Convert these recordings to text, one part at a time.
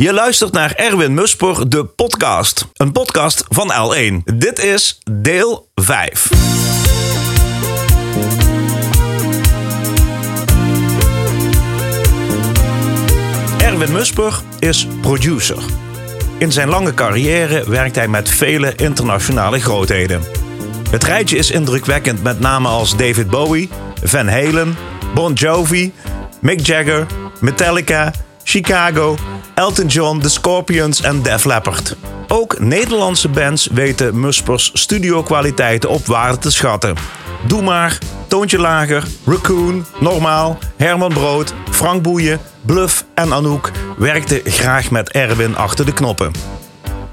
Je luistert naar Erwin Musper, de podcast. Een podcast van L1. Dit is deel 5. Erwin Musper is producer. In zijn lange carrière werkt hij met vele internationale grootheden. Het rijtje is indrukwekkend met namen als David Bowie, Van Halen, Bon Jovi, Mick Jagger, Metallica, Chicago, Elton John, The Scorpions en Def Leppard. Ook Nederlandse bands weten Muspers studiokwaliteiten op waarde te schatten. Doe maar, Toontje Lager, Raccoon, Normaal, Herman Brood, Frank Boeien, Bluff en Anouk werkten graag met Erwin achter de knoppen.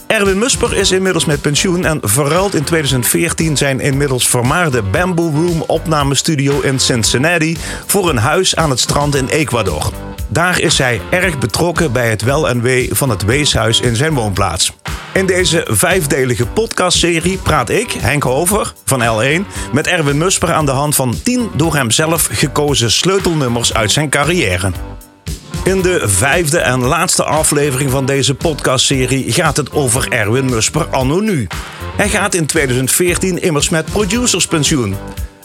Erwin Musper is inmiddels met pensioen en verruilt in 2014 zijn inmiddels vermaarde Bamboo Room opnamestudio in Cincinnati voor een huis aan het strand in Ecuador. Daar is hij erg betrokken bij het wel en wee van het weeshuis in zijn woonplaats. In deze vijfdelige podcastserie praat ik, Henk Hover van L1, met Erwin Musper aan de hand van 10 door hem zelf gekozen sleutelnummers uit zijn carrière. In de vijfde en laatste aflevering van deze podcastserie gaat het over Erwin Musper anno nu. Hij gaat in 2014 immers met producerspensioen.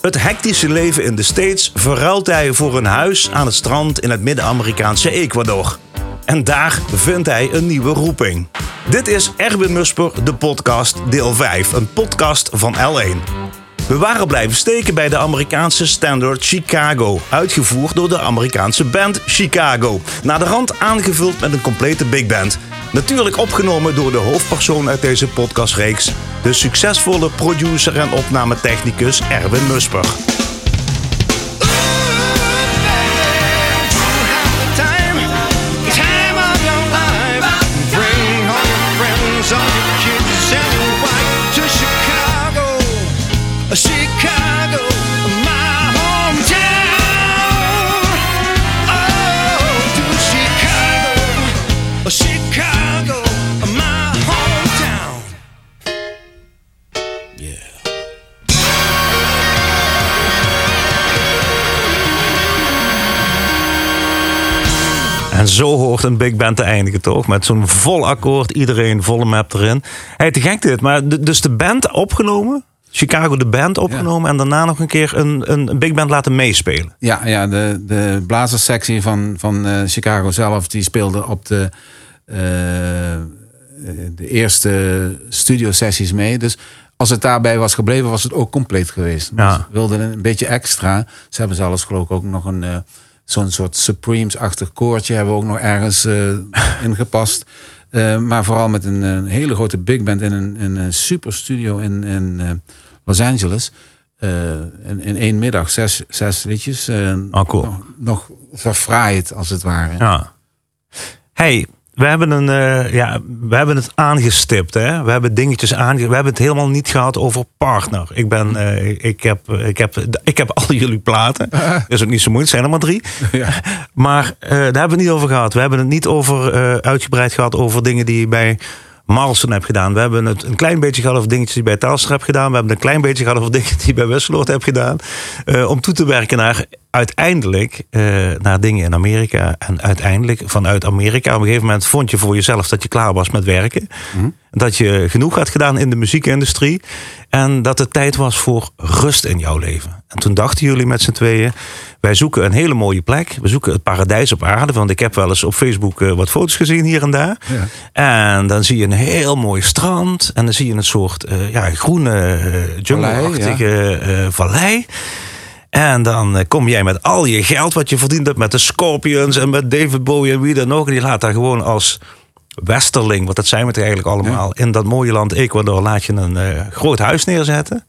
Het hectische leven in de States verruilt hij voor een huis aan het strand in het Midden-Amerikaanse Ecuador. En daar vindt hij een nieuwe roeping. Dit is Erwin Musper, de podcast, deel 5, een podcast van L1. We waren blijven steken bij de Amerikaanse standard Chicago, uitgevoerd door de Amerikaanse band Chicago. Na de rand aangevuld met een complete big band. Natuurlijk opgenomen door de hoofdpersoon uit deze podcastreeks, de succesvolle producer en opnametechnicus Erwin Musper. En zo hoort een big band te eindigen, toch? Met zo'n vol akkoord, iedereen volle map erin. Hey, te gek dit. Maar de- dus de band opgenomen, Chicago de band opgenomen... en daarna nog een keer een, een big band laten meespelen. Ja, ja de, de blazerssectie van, van eh, Chicago zelf, die speelde op de, de eerste studiosessies mee. Dus als het daarbij was gebleven, was het ook compleet geweest. Ja. We wilden een beetje extra. Ze hebben zelfs geloof ik ook nog een eh, zo'n soort Supremes-achtig koortje hebben we ook nog ergens eh, ingepast. Eh, maar vooral met een, een hele grote big band in een, in een super studio in, in eh, Los Angeles. Eh, in, in één middag zes, zes liedjes. eh, Oh, cool. nog, nog verfraaid als het ware. Ja. Hey, we hebben, een, eh, ja, we hebben het aangestipt. Hè? We hebben dingetjes aange... We hebben het helemaal niet gehad over partner. Ik, ben, eh, ik, heb, ik, heb, ik heb al jullie platen. Dat is ook niet zo moeilijk, het zijn er maar drie. Ja. Maar eh, daar hebben we het niet over gehad. We hebben het niet over, uitgebreid gehad over dingen die je bij Marlson hebt gedaan. We hebben het een klein beetje gehad over dingetjes die je bij Telstra hebt gedaan. We hebben een klein beetje gehad over dingen die je bij Westloord hebt gedaan. Om toe te werken naar uiteindelijk eh, naar dingen in Amerika. En uiteindelijk vanuit Amerika. Op een gegeven moment vond je voor jezelf dat je klaar was met werken. Dat je genoeg had gedaan in de muziekindustrie. En dat het tijd was voor rust in jouw leven. En toen dachten jullie met z'n tweeën. Wij zoeken een hele mooie plek. We zoeken het paradijs op aarde. Want ik heb wel eens op Facebook eh, wat foto's gezien hier en daar. Ja. En dan zie je een heel mooi strand. En dan zie je een soort eh, ja, groene jungle-achtige vallei. En dan eh, kom jij met al je geld wat je verdiend hebt met de Scorpions en met David Bowie en wie dan ook. En die laat daar gewoon als westerling, want dat zijn we toch eigenlijk allemaal, in dat mooie land Ecuador laat je een eh, groot huis neerzetten.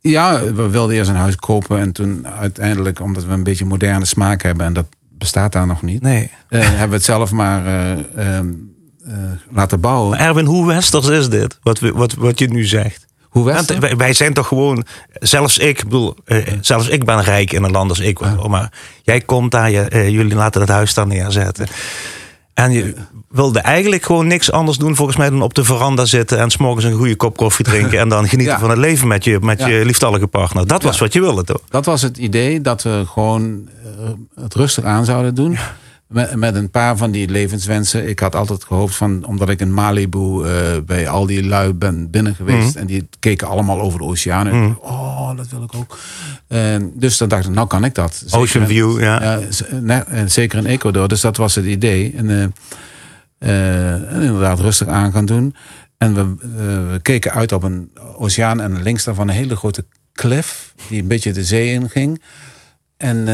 Ja, we wilden eerst een huis kopen en toen uiteindelijk, omdat we een beetje moderne smaak hebben en dat bestaat daar nog niet, Nee. eh, hebben we het zelf maar eh, ehm, eh, laten bouwen. Maar Erwin, hoe westers is dit? Wat, wat, wat je nu zegt. Hoe wij, wij zijn toch gewoon, zelfs ik, ik bedoel, eh, zelfs ik ben rijk in een land als Ecuador. Maar jij komt daar, je, eh, jullie laten het huis daar neerzetten. En je wilde eigenlijk gewoon niks anders doen, volgens mij, dan op de veranda zitten en s'morgens een goede kop koffie drinken. En dan genieten Ja. van het leven met je, met Ja. je lieftallige partner. Dat was Ja. wat je wilde, toch? Dat was het idee dat we gewoon eh, het rustig aan zouden doen. Met, met een paar van die levenswensen. Ik had altijd gehoopt van, omdat ik in Malibu eh, bij al die lui ben binnen geweest. En die keken allemaal over de oceaan. En dacht, oh, dat wil ik ook. Dus dan dacht ik, nou kan ik dat. Zeker Ocean in- View, ja. en zeker in Ecuador. Dus dat was het idee. En, eh, eh, en inderdaad rustig aan gaan doen. En we, we keken uit op een oceaan. En links daarvan een hele grote klif. Die een beetje de zee in ging. En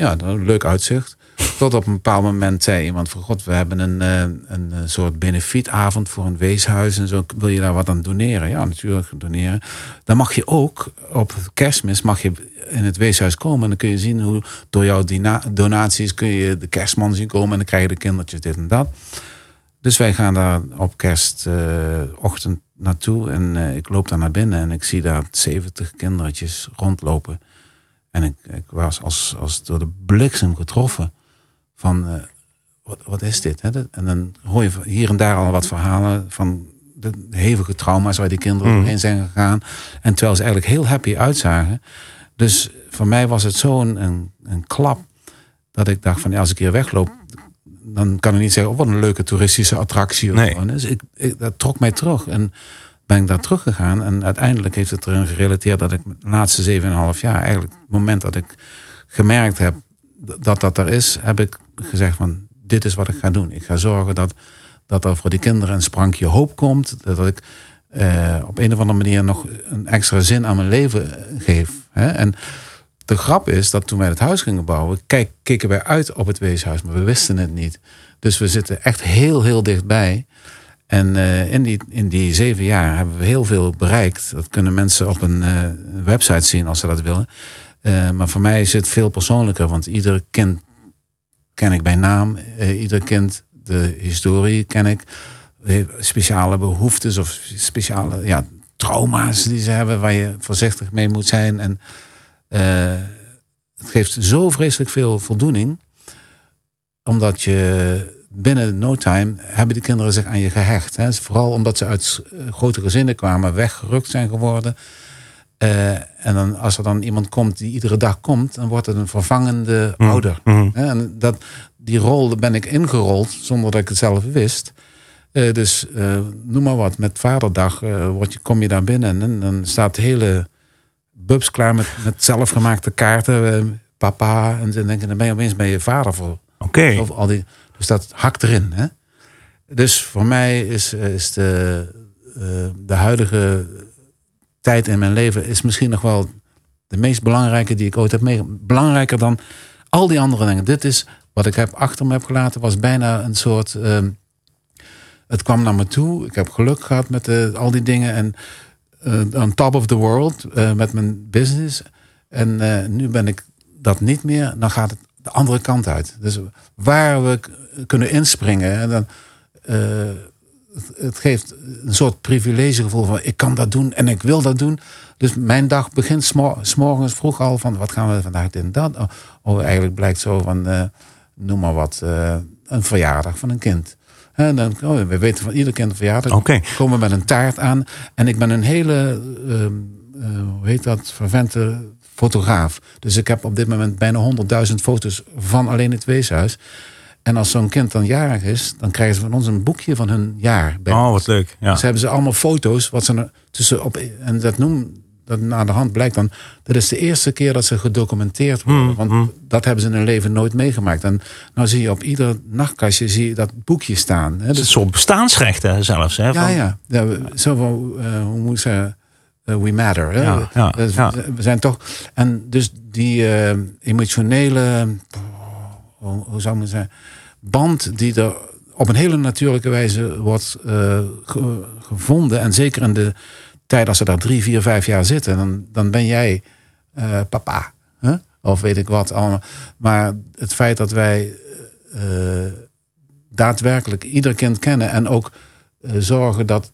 ja, een leuk uitzicht. Tot op een bepaald moment zei iemand van... God, we hebben een, eh, een eh, soort benefietavond voor een weeshuis. En zo, wil je daar wat aan doneren? Ja, natuurlijk doneren. Dan mag je ook op kerstmis mag je in het weeshuis komen. En dan kun je zien hoe door jouw donaties... kun je de kerstman zien komen. En dan krijgen de kindertjes dit en dat. Dus wij gaan daar op kerstochtend naartoe. En eh, ik loop daar naar binnen en ik zie daar 70 kindertjes rondlopen. En ik, ik was als, als door de bliksem getroffen van eh, wat, wat is dit? Hè? En dan hoor je hier en daar al wat verhalen van de hevige trauma's waar die kinderen doorheen zijn gegaan. En terwijl ze eigenlijk heel happy uitzagen. Dus voor mij was het zo'n een, een klap dat ik dacht van ja, als ik hier wegloop, dan kan ik niet zeggen, oh, wat een leuke toeristische attractie. Nee. Dus ik, ik, dat trok mij terug. En ben ik daar teruggegaan. En uiteindelijk heeft het erin gerelateerd dat ik de laatste 7,5 jaar, eigenlijk het moment dat ik gemerkt heb dat dat er is, heb ik gezegd van dit is wat ik ga doen. Ik ga zorgen dat, dat er voor die kinderen een sprankje hoop komt. Dat ik eh, op een of andere manier nog een extra zin aan mijn leven eh, geef. Hè? En de grap is dat toen wij het huis gingen bouwen, kijk, keken wij uit op het weeshuis, maar we wisten het niet. Dus we zitten echt heel, heel dichtbij. En eh, in, die, in die zeven jaar hebben we heel veel bereikt. Dat kunnen mensen op een eh, website zien als ze dat willen. Eh, maar voor mij is het veel persoonlijker, want ieder kind ken ik bij naam. Ieder kind, de historie ken ik. Speciale behoeftes of speciale ja, trauma's die ze hebben waar je voorzichtig mee moet zijn. En het geeft zo vreselijk veel voldoening. Omdat je binnen no time hebben die kinderen zich aan je gehecht. Hè. Vooral omdat ze uit eh, grote gezinnen kwamen, weggerukt zijn geworden. Eh, en dan, als er dan iemand komt die iedere dag komt, dan wordt het een vervangende ouder. mhm. Hè, En dat, die rol ben ik ingerold zonder dat ik het zelf wist. Eh, dus noem maar wat, met vaderdag word je, kom je daar binnen en dan staat de hele bubs klaar met, met zelfgemaakte kaarten. papa, en dan denk je, dan ben je opeens bij je vader voor. Oké. Of al die, dus dat hakt erin. Hè? Dus voor mij is, is de, eh, de huidige tijd in mijn leven is misschien nog wel de meest belangrijke die ik ooit heb meegemaakt. Belangrijker dan al die andere dingen. Dit is wat ik heb achter me heb gelaten, was bijna een soort. ehm, het kwam naar me toe. Ik heb geluk gehad met eh, al die dingen. En eh, on top of the world met mijn business. En nu ben ik dat niet meer. Dan gaat het de andere kant uit. Dus waar we kunnen inspringen. En dan, eh, het, geeft een soort privilegegevoel van ik kan dat doen en ik wil dat doen. Dus mijn dag begint smo- s morgens vroeg al van wat gaan we vandaag dit en dat. Oh, oh, eigenlijk blijkt zo van eh, noem maar wat, eh, een verjaardag van een kind. En dan, oh, we weten van ieder kind een verjaardag. Oké. Komen we met een taart aan. En ik ben een hele, ehm, eh, hoe heet dat, vervente fotograaf. Dus ik heb op dit moment bijna 100.000 foto's van alleen het weeshuis. En als zo'n kind dan jarig is, dan krijgen ze van ons een boekje van hun jaar. Oh, wat leuk. Ja. Dus hebben ze allemaal foto's. Wat ze er tussen op, en dat noem, dat naar de hand blijkt dan. Dat is de eerste keer dat ze gedocumenteerd worden. want dat hebben ze in hun leven nooit meegemaakt. En nou zie je op ieder nachtkastje zie je dat boekje staan. Hè? Is een soort bestaansrechten zelfs. Hè, Ja, van- ja. ja we- zo van, eh, hoe moet zeggen, eh, we matter. Hè? Ja, ja, Dus ja. We zijn toch. En dus die eh, emotionele, hoe, zou maar zeggen, band die er op een hele natuurlijke wijze wordt eh, ge- gevonden. En zeker in de tijd als ze daar drie, vier, vijf jaar zitten, dan, dan ben jij eh, papa. Of weet ik wat allemaal. Maar het feit dat wij eh, daadwerkelijk ieder kind kennen en ook zorgen dat,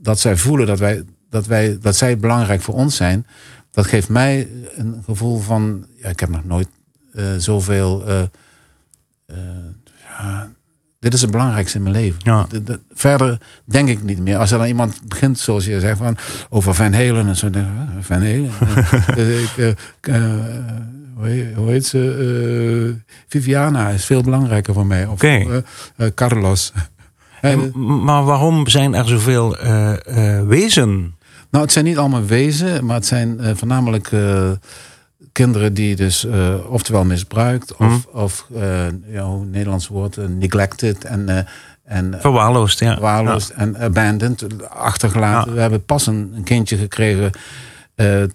dat zij voelen dat, wij, dat, wij, dat zij belangrijk voor ons zijn, dat geeft mij een gevoel van, ja, ik heb nog nooit zoveel. Eh, ja, dit is het belangrijkste in mijn leven. Ja. De- de- verder denk ik niet meer. Als er dan iemand begint, zoals je zegt, van, over Van Halen en zo. denk ik, "Huh, Van? Eh, ik, eh, eh, hoe heet- ze? Viviana is veel belangrijker voor mij. Of Oké. Carlos. En, maar waarom zijn er zoveel wezen? Nou, het zijn niet allemaal wezen, maar het zijn voornamelijk kinderen die dus eh, oftewel misbruikt of, of ja, hoe het Nederlands woord, eh, neglected en, en Verwaarloosd, ja. verwaarloosd en abandoned, achtergelaten. Ja. We hebben pas een, een kindje gekregen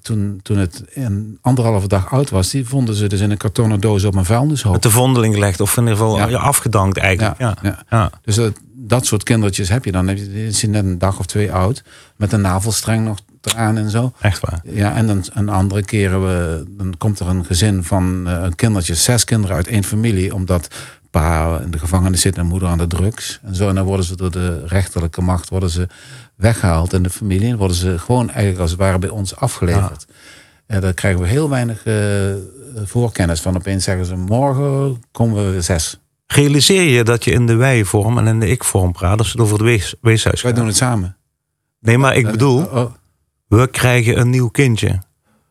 toen, toen het een anderhalve dag oud was. Die vonden ze dus in een kartonnen doos op een vuilnishoop. Met de vondeling gelegd of in ieder geval Ja. afgedankt eigenlijk. Ja. ja. Ja. Dus dat, dat soort kindertjes heb je dan. Die is net een dag of twee oud. Met een navelstreng nog eraan en zo. echt waar. Ja, en dan een andere keren we, dan komt er een gezin van eh, een kindertje, zes kinderen uit één familie, omdat pa in de gevangenis zit en moeder aan de drugs. En zo, en dan worden ze door de rechterlijke macht worden ze weggehaald in de familie. En worden ze gewoon eigenlijk als het ware bij ons afgeleverd. En daar krijgen we heel weinig eh, voorkennis van. Opeens zeggen ze, morgen komen we zes. Realiseer je dat je in de wij-vorm en in de ik-vorm praat als het over het wees, weeshuis Wij gaat? doen het samen. Nee, maar ik bedoel, Oh, oh, we krijgen een nieuw kindje.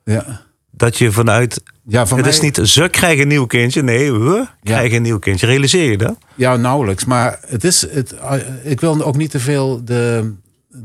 ja. Dat je vanuit... Ja, voor het mij, is niet ze krijgen een nieuw kindje. Nee, we krijgen een nieuw kindje. Realiseer je dat? Ja, nauwelijks. Maar het is, het, ik wil ook niet te veel de,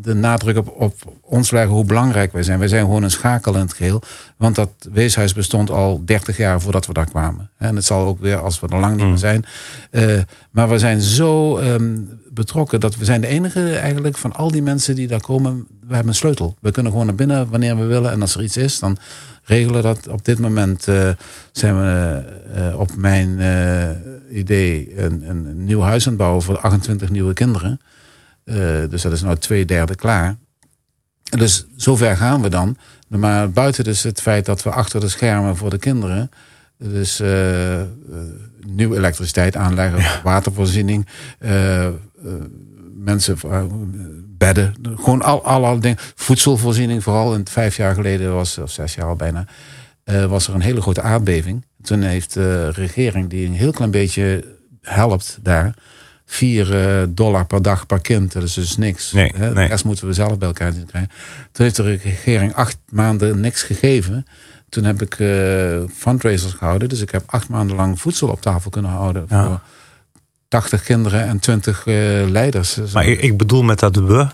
de nadruk op, op ons leggen hoe belangrijk wij zijn. Wij zijn gewoon een schakel in het geheel. Want dat weeshuis bestond al 30 jaar voordat we daar kwamen. En het zal ook weer als we er lang niet meer zijn. Eh, maar we zijn zo ehm, betrokken dat we zijn de enige eigenlijk van al die mensen die daar komen. We hebben een sleutel. We kunnen gewoon naar binnen wanneer we willen. En als er iets is, dan regelen we dat. Op dit moment eh, zijn we eh, op mijn idee een, een nieuw huis aan het bouwen voor 28 nieuwe kinderen. Eh, dus dat is nou twee derde klaar. Dus zover gaan we dan. Maar buiten dus het feit dat we achter de schermen voor de kinderen... dus eh, eh, nieuwe elektriciteit aanleggen, watervoorziening... mensen, bedden, gewoon al, alle dingen. Voedselvoorziening vooral. En vijf jaar geleden was, of zes jaar al bijna... was er een hele grote aardbeving. Toen heeft de regering, die een heel klein beetje helpt daar... 4 dollar per dag per kind, dat is dus niks. Nee, hè. De rest moeten we zelf bij elkaar zien krijgen. Toen heeft de regering acht maanden niks gegeven. Toen heb ik eh, fundraisers gehouden. Dus ik heb acht maanden lang voedsel op tafel kunnen houden. Ja. Voor 80 kinderen en 20 eh, leiders. Maar ik, ik bedoel met dat we,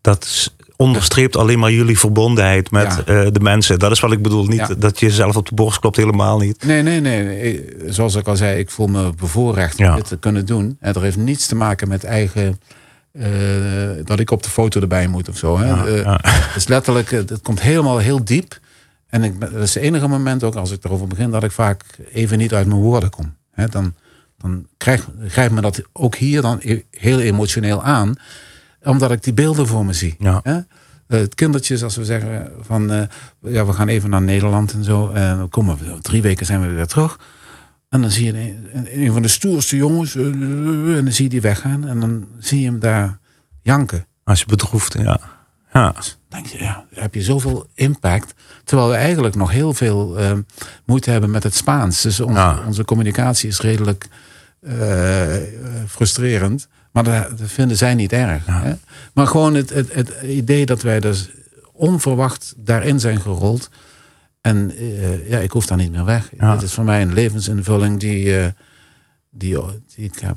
dat onderstreept alleen maar jullie verbondenheid met Ja. eh, de mensen. Dat is wat ik bedoel. Niet Ja. dat je jezelf op de borst klopt, helemaal niet. Nee, nee, nee. Zoals ik al zei, ik voel me bevoorrecht Ja. om dit te kunnen doen. En dat heeft niets te maken met eigen... eh, dat ik op de foto erbij moet of zo. Hè. Het is letterlijk, het komt helemaal heel diep. En ik, dat is het enige moment ook, als ik erover begin, dat ik vaak even niet uit mijn woorden kom. Hè, dan dan krijgt, grijpt me dat ook hier dan heel emotioneel aan. Omdat ik die beelden voor me zie. Ja. Hè? Eh, Het kindertjes, als we zeggen van eh, ja, we gaan even naar Nederland en zo. En dan komen we, drie weken zijn we weer terug. En dan zie je een, van de stoerste jongens. eh, en dan zie je die weggaan. En dan zie je hem daar janken. Als je bedroeft, ja. ja. Dan denk je, ja, heb je zoveel impact. Terwijl we eigenlijk nog heel veel eh, moeite hebben met het Spaans. Dus onze, Ja. onze communicatie is redelijk eh, eh, frustrerend. Maar dat, dat vinden zij niet erg. Hè? Maar gewoon het, het, het idee dat wij dus onverwacht daarin zijn gerold. En eh, ja, ik hoef daar niet meer weg. Ja. Het is voor mij een levensinvulling die, eh, die, die ik heb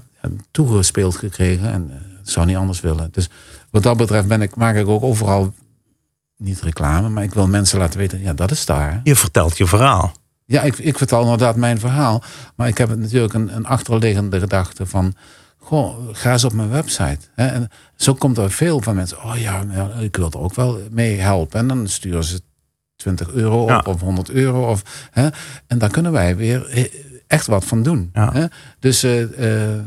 toegespeeld gekregen. En eh, het zou niet anders willen. Dus wat dat betreft ben ik, maak ik ook overal niet reclame, maar ik wil mensen laten weten, ja, dat is daar. Je vertelt je verhaal. Ja, ik, ik vertel inderdaad mijn verhaal, maar ik heb natuurlijk een, een achterliggende gedachte van, goh, ga eens op mijn website. Hè? En zo komt er veel van mensen, oh ja, ik wil er ook wel mee helpen. En dan sturen ze 20 euro op Ja. of 100 euro. Of, hè? En daar kunnen wij weer eh, echt wat van doen. Ja. Hè? Dus eh, eh,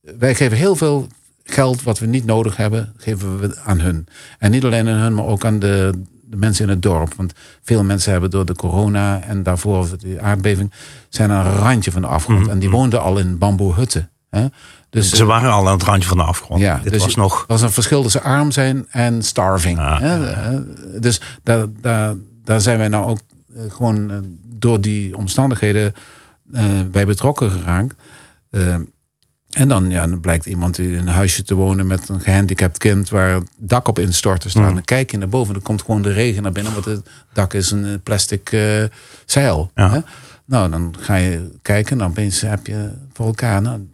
wij geven heel veel geld wat we niet nodig hebben, geven we aan hun. En niet alleen aan hun, maar ook aan de, de mensen in het dorp. Want veel mensen hebben door de corona en daarvoor de aardbeving... zijn aan een randje van de afgrond. Mhm. En die woonden al in bamboehutten. Hè? Dus, Ze waren al aan het randje van de afgrond. Ja, Dit dus was nog... er was een verschil tussen arm zijn en starving. Ja, hè? ja, Eh, Dus daar, daar, daar zijn wij nou ook eh, gewoon eh, door die omstandigheden bij betrokken geraakt. En dan, ja, dan blijkt iemand in een huisje te wonen met een gehandicapt kind waar het dak op instort te staan. Dan kijk je naar boven, dan komt gewoon de regen naar binnen, want het dak is een plastic zeil. Ja. Hè? Nou, dan ga je kijken en dan opeens heb je voor elkaar, nou,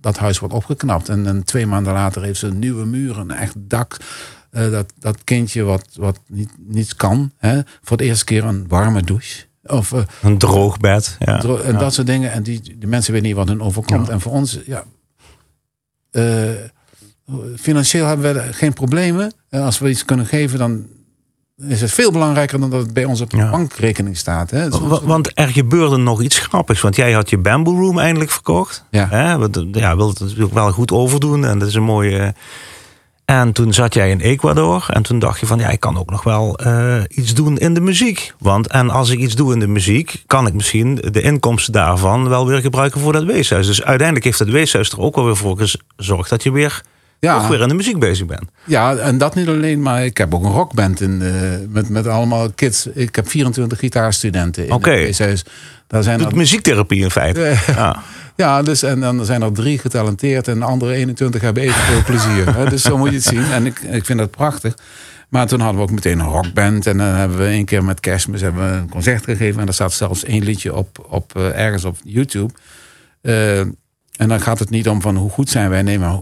dat huis wordt opgeknapt. En, dan twee maanden later heeft ze een nieuwe muren, een echt dak. Eh, dat, dat kindje wat, wat niet, niets kan, hè? voor de eerste keer een warme douche. Of eh, Een droog bed. Ja. Dro- En dat soort dingen. En die, die mensen weten niet wat hun overkomt. Ja. En voor ons, ja. eh, financieel hebben we geen problemen. En als we iets kunnen geven, dan is het veel belangrijker dan dat het bij ons op de Ja. bankrekening staat. Hè? Soms- Wa- Want er gebeurde nog iets grappigs. Want jij had je Bamboo Room eindelijk verkocht. Ja. Hè? Want, Ja, wilde het natuurlijk wel goed overdoen. En dat is een mooie... En toen zat jij in Ecuador. En toen dacht je van... Ja, ik kan ook nog wel eh, iets doen in de muziek. Want en als ik iets doe in de muziek... kan ik misschien de inkomsten daarvan wel weer gebruiken voor dat weeshuis. Dus uiteindelijk heeft het weeshuis er ook wel weer voor gezorgd... dat je weer, Ja. toch weer in de muziek bezig bent. Ja, en dat niet alleen, maar ik heb ook een rockband in, eh, met, met allemaal kids. Ik heb 24 gitaarstudenten in het weeshuis. Daar zijn Doet er muziektherapie in feite. Eh, Ja. Ja, dus, en dan zijn er drie getalenteerd en de andere 21 hebben evenveel plezier. Hè? Dus zo moet je het zien. En ik, ik vind dat prachtig. Maar toen hadden we ook meteen een rockband. En dan hebben we één keer met kerstmis hebben we een concert gegeven. En daar staat zelfs één liedje op, op eh, ergens op YouTube. Eh, en dan gaat het niet om van hoe goed zijn wij. Nee, maar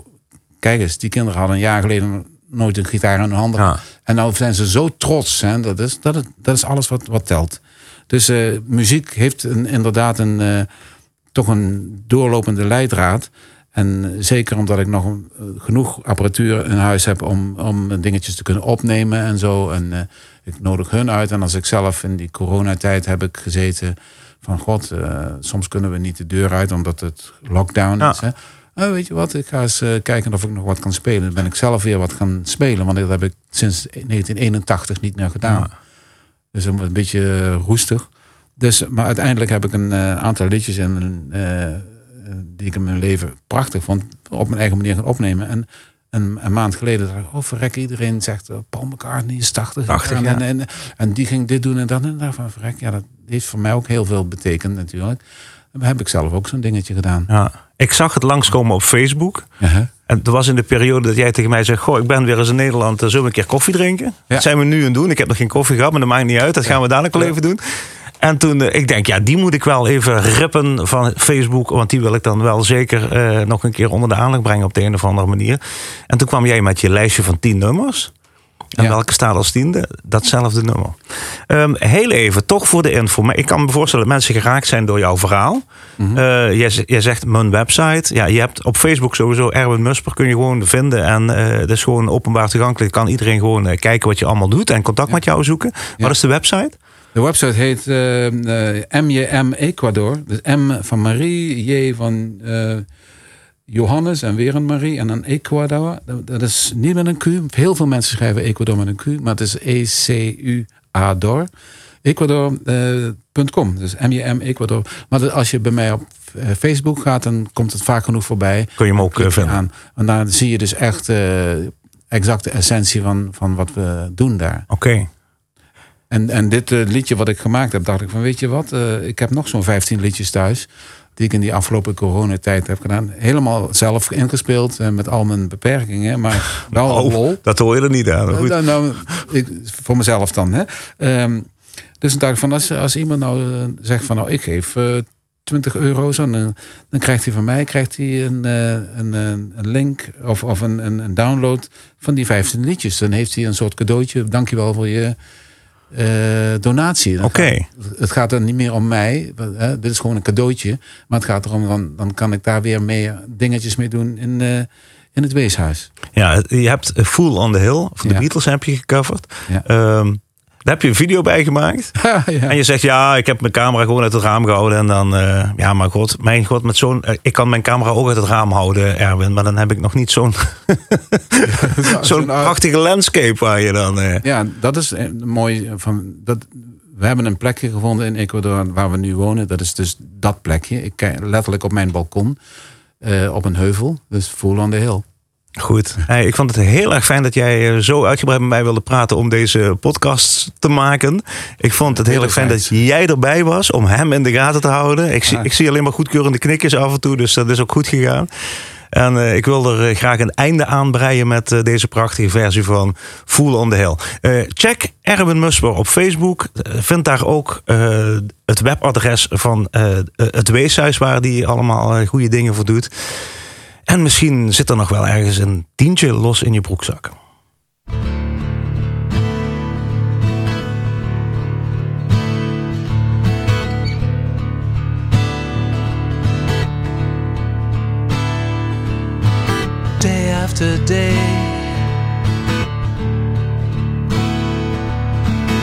kijk eens, die kinderen hadden een jaar geleden nooit een gitaar in hun handen. Ja. En nou zijn ze zo trots. Hè? Dat, is, dat, is, dat is alles wat, wat telt. Dus eh, muziek heeft een, inderdaad een, eh, toch een doorlopende leidraad. En zeker omdat ik nog een- eh, genoeg apparatuur in huis heb om, om dingetjes te kunnen opnemen en zo. En ik nodig hun uit. En als ik zelf in die coronatijd heb ik gezeten van god, soms kunnen we niet de deur uit omdat het lockdown Ja. is. Hè? Oh, weet je wat, ik ga eens eh, kijken of ik nog wat kan spelen. Dan ben ik zelf weer wat gaan spelen, want dat heb ik sinds 1981 niet meer gedaan. Ja. Dus een, beetje eh, roestig. Dus, maar uiteindelijk heb ik een eh, aantal liedjes in, die ik in mijn leven prachtig vond, op mijn eigen manier gaan opnemen. En een, een maand geleden dacht ik, oh verrek, iedereen zegt, eh, Paul McCartney is 80. 80, en, ja. en, en, en die ging dit doen en dat. En ik dacht van, verrek, ja, dat heeft voor mij ook heel veel betekend natuurlijk. En heb ik zelf ook zo'n dingetje gedaan. Ja. Ik zag het langskomen op Facebook. Ja. En dat was in de periode dat jij tegen mij zegt: Goh, ik ben weer eens in Nederland. eh, Zullen we een keer koffie drinken? Dat zijn we nu aan het doen. Ik heb nog geen koffie gehad, maar dat maakt niet uit. Dat gaan we dadelijk wel even doen. En toen, eh, ik denk, ja, die moet ik wel even rippen van Facebook. Want die wil ik dan wel zeker eh, nog een keer onder de aandacht brengen op de een of andere manier. En toen kwam jij met je lijstje van tien nummers. En Ja. welke staat als tiende? Datzelfde nummer. Ehm, heel even, toch voor de info. Maar ik kan me voorstellen dat mensen geraakt zijn door jouw verhaal. Eh, jij, jij zegt mijn website. Ja, je hebt op Facebook sowieso Erwin Musper kun je gewoon vinden. En eh dat is gewoon openbaar toegankelijk. Kan iedereen gewoon eh, kijken wat je allemaal doet en contact met jou zoeken. Wat is de website? De website heet eh, eh, MJM Ecuador. Dus M van Marie, J van eh, Johannes en weer een Marie en dan Ecuador. Dat, is niet met een Q. Heel veel mensen schrijven Ecuador met een Q, maar het is E-C-U-A-DOR. Ecuador.com. dus MJM Ecuador. Maar als je bij mij op eh, Facebook gaat, dan komt het vaak genoeg voorbij. Kun je hem ook eh, vinden. aan. En daar zie je dus echt eh exact de essentie van, van wat we doen daar. Oké. En, en dit eh, liedje wat ik gemaakt heb, dacht ik van weet je wat, eh, ik heb nog zo'n 15 liedjes thuis. Die ik in die afgelopen coronatijd heb gedaan. Helemaal zelf ingespeeld eh, met al mijn beperkingen. Maar wel Oh, lol. dat hoor je er niet aan. Goed. Nou, nou, ik, voor mezelf dan. Hè. Ehm, dus dan dacht ik van als, als iemand nou eh, zegt van nou ik geef eh 20 euro zo, dan, dan krijgt hij van mij krijgt hij een, eh, een, een, link of, of een, een, een download van die 15 liedjes. Dan heeft hij een soort cadeautje. Dankjewel voor je eh, donatie. Dan Oké. het gaat er niet meer om mij. Hè, dit is gewoon een cadeautje. Maar het gaat erom, dan, dan kan ik daar weer meer dingetjes mee doen in, eh, in het weeshuis. Ja, je hebt Fool on the Hill van de Ja. Beatles heb je gecoverd. Ja. Ehm, daar heb je een video bij gemaakt. ja. En je zegt, ja, ik heb mijn camera gewoon uit het raam gehouden. En dan, eh, ja, maar god, mijn god, met zo'n... eh, ik kan mijn camera ook uit het raam houden, Erwin. Maar dan heb ik nog niet zo'n zo'n zo'n- prachtige landscape waar je dan... eh, Ja, dat is eh, mooi. Van, dat, we hebben een plekje gevonden in Ecuador waar we nu wonen. Dat is dus dat plekje. Ik kijk letterlijk op mijn balkon. eh, op een heuvel. Dus Full on the Hill. Goed. Hey, ik vond het heel erg fijn dat jij eh, zo uitgebreid met mij wilde praten om deze podcast te maken. Ik vond het heel erg fijn dat jij erbij was om hem in de gaten te houden. Ik zie, ik zie alleen maar goedkeurende knikjes af en toe, dus dat is ook goed gegaan. En eh, ik wil er eh, graag een einde aan breien met deze prachtige versie van Fool on the Hill. Check Erwin Musper op Facebook. Vind daar ook het webadres van het weeshuis waar hij allemaal goede dingen voor doet. En misschien zit er nog wel ergens een tientje los in je broekzak. day after day.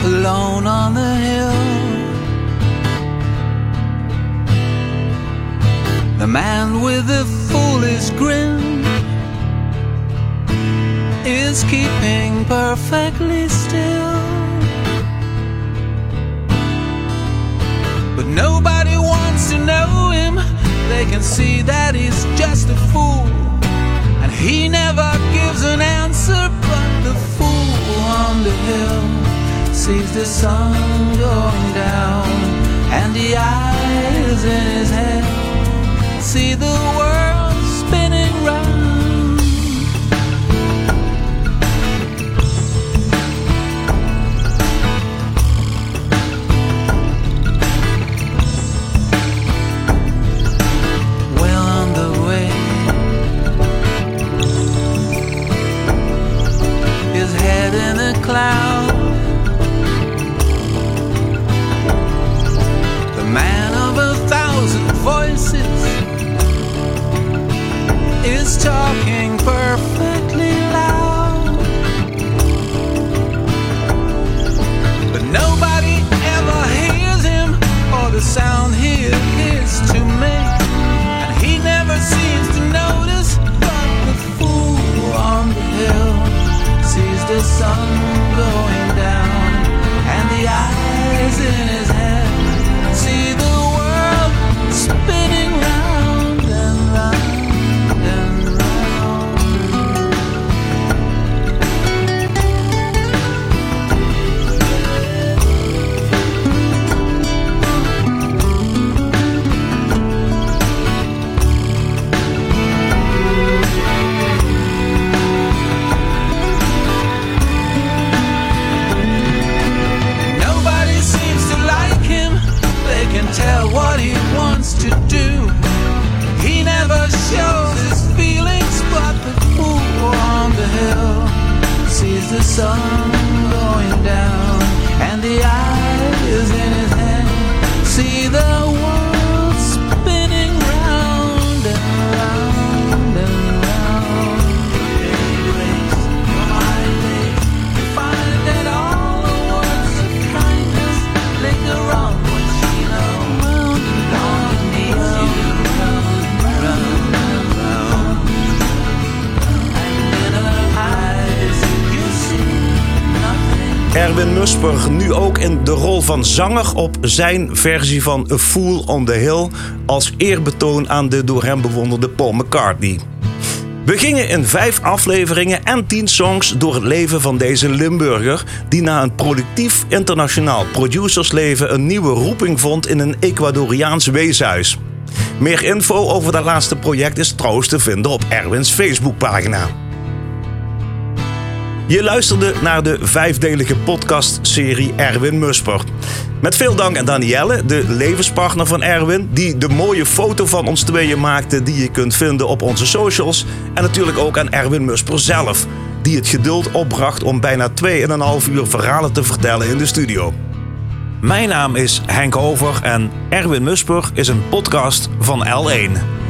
Alone on the hill, the man with the foolish grin is keeping perfectly still. But nobody wants to know him. They can see that he's just a fool. And he never gives an answer, but the fool on the hill sees the sun going down, and the eyes in his head see the world Nu ook in de rol van zanger op zijn versie van A Fool on the Hill als eerbetoon aan de door hem bewonderde Paul McCartney. We gingen in vijf afleveringen en tien songs door het leven van deze Limburger, die na een productief internationaal producersleven een nieuwe roeping vond in een Ecuadoriaans weeshuis. Meer info over dat laatste project is trouwens te vinden op Erwins Facebookpagina. Je luisterde naar de vijfdelige podcastserie Erwin Musper. Met veel dank aan Danielle, de levenspartner van Erwin, die de mooie foto van ons tweeën maakte die je kunt vinden op onze socials. En natuurlijk ook aan Erwin Musper zelf, die het geduld opbracht om bijna 2,5 uur verhalen te vertellen in de studio. Mijn naam is Henk Over en Erwin Musper is een podcast van L1.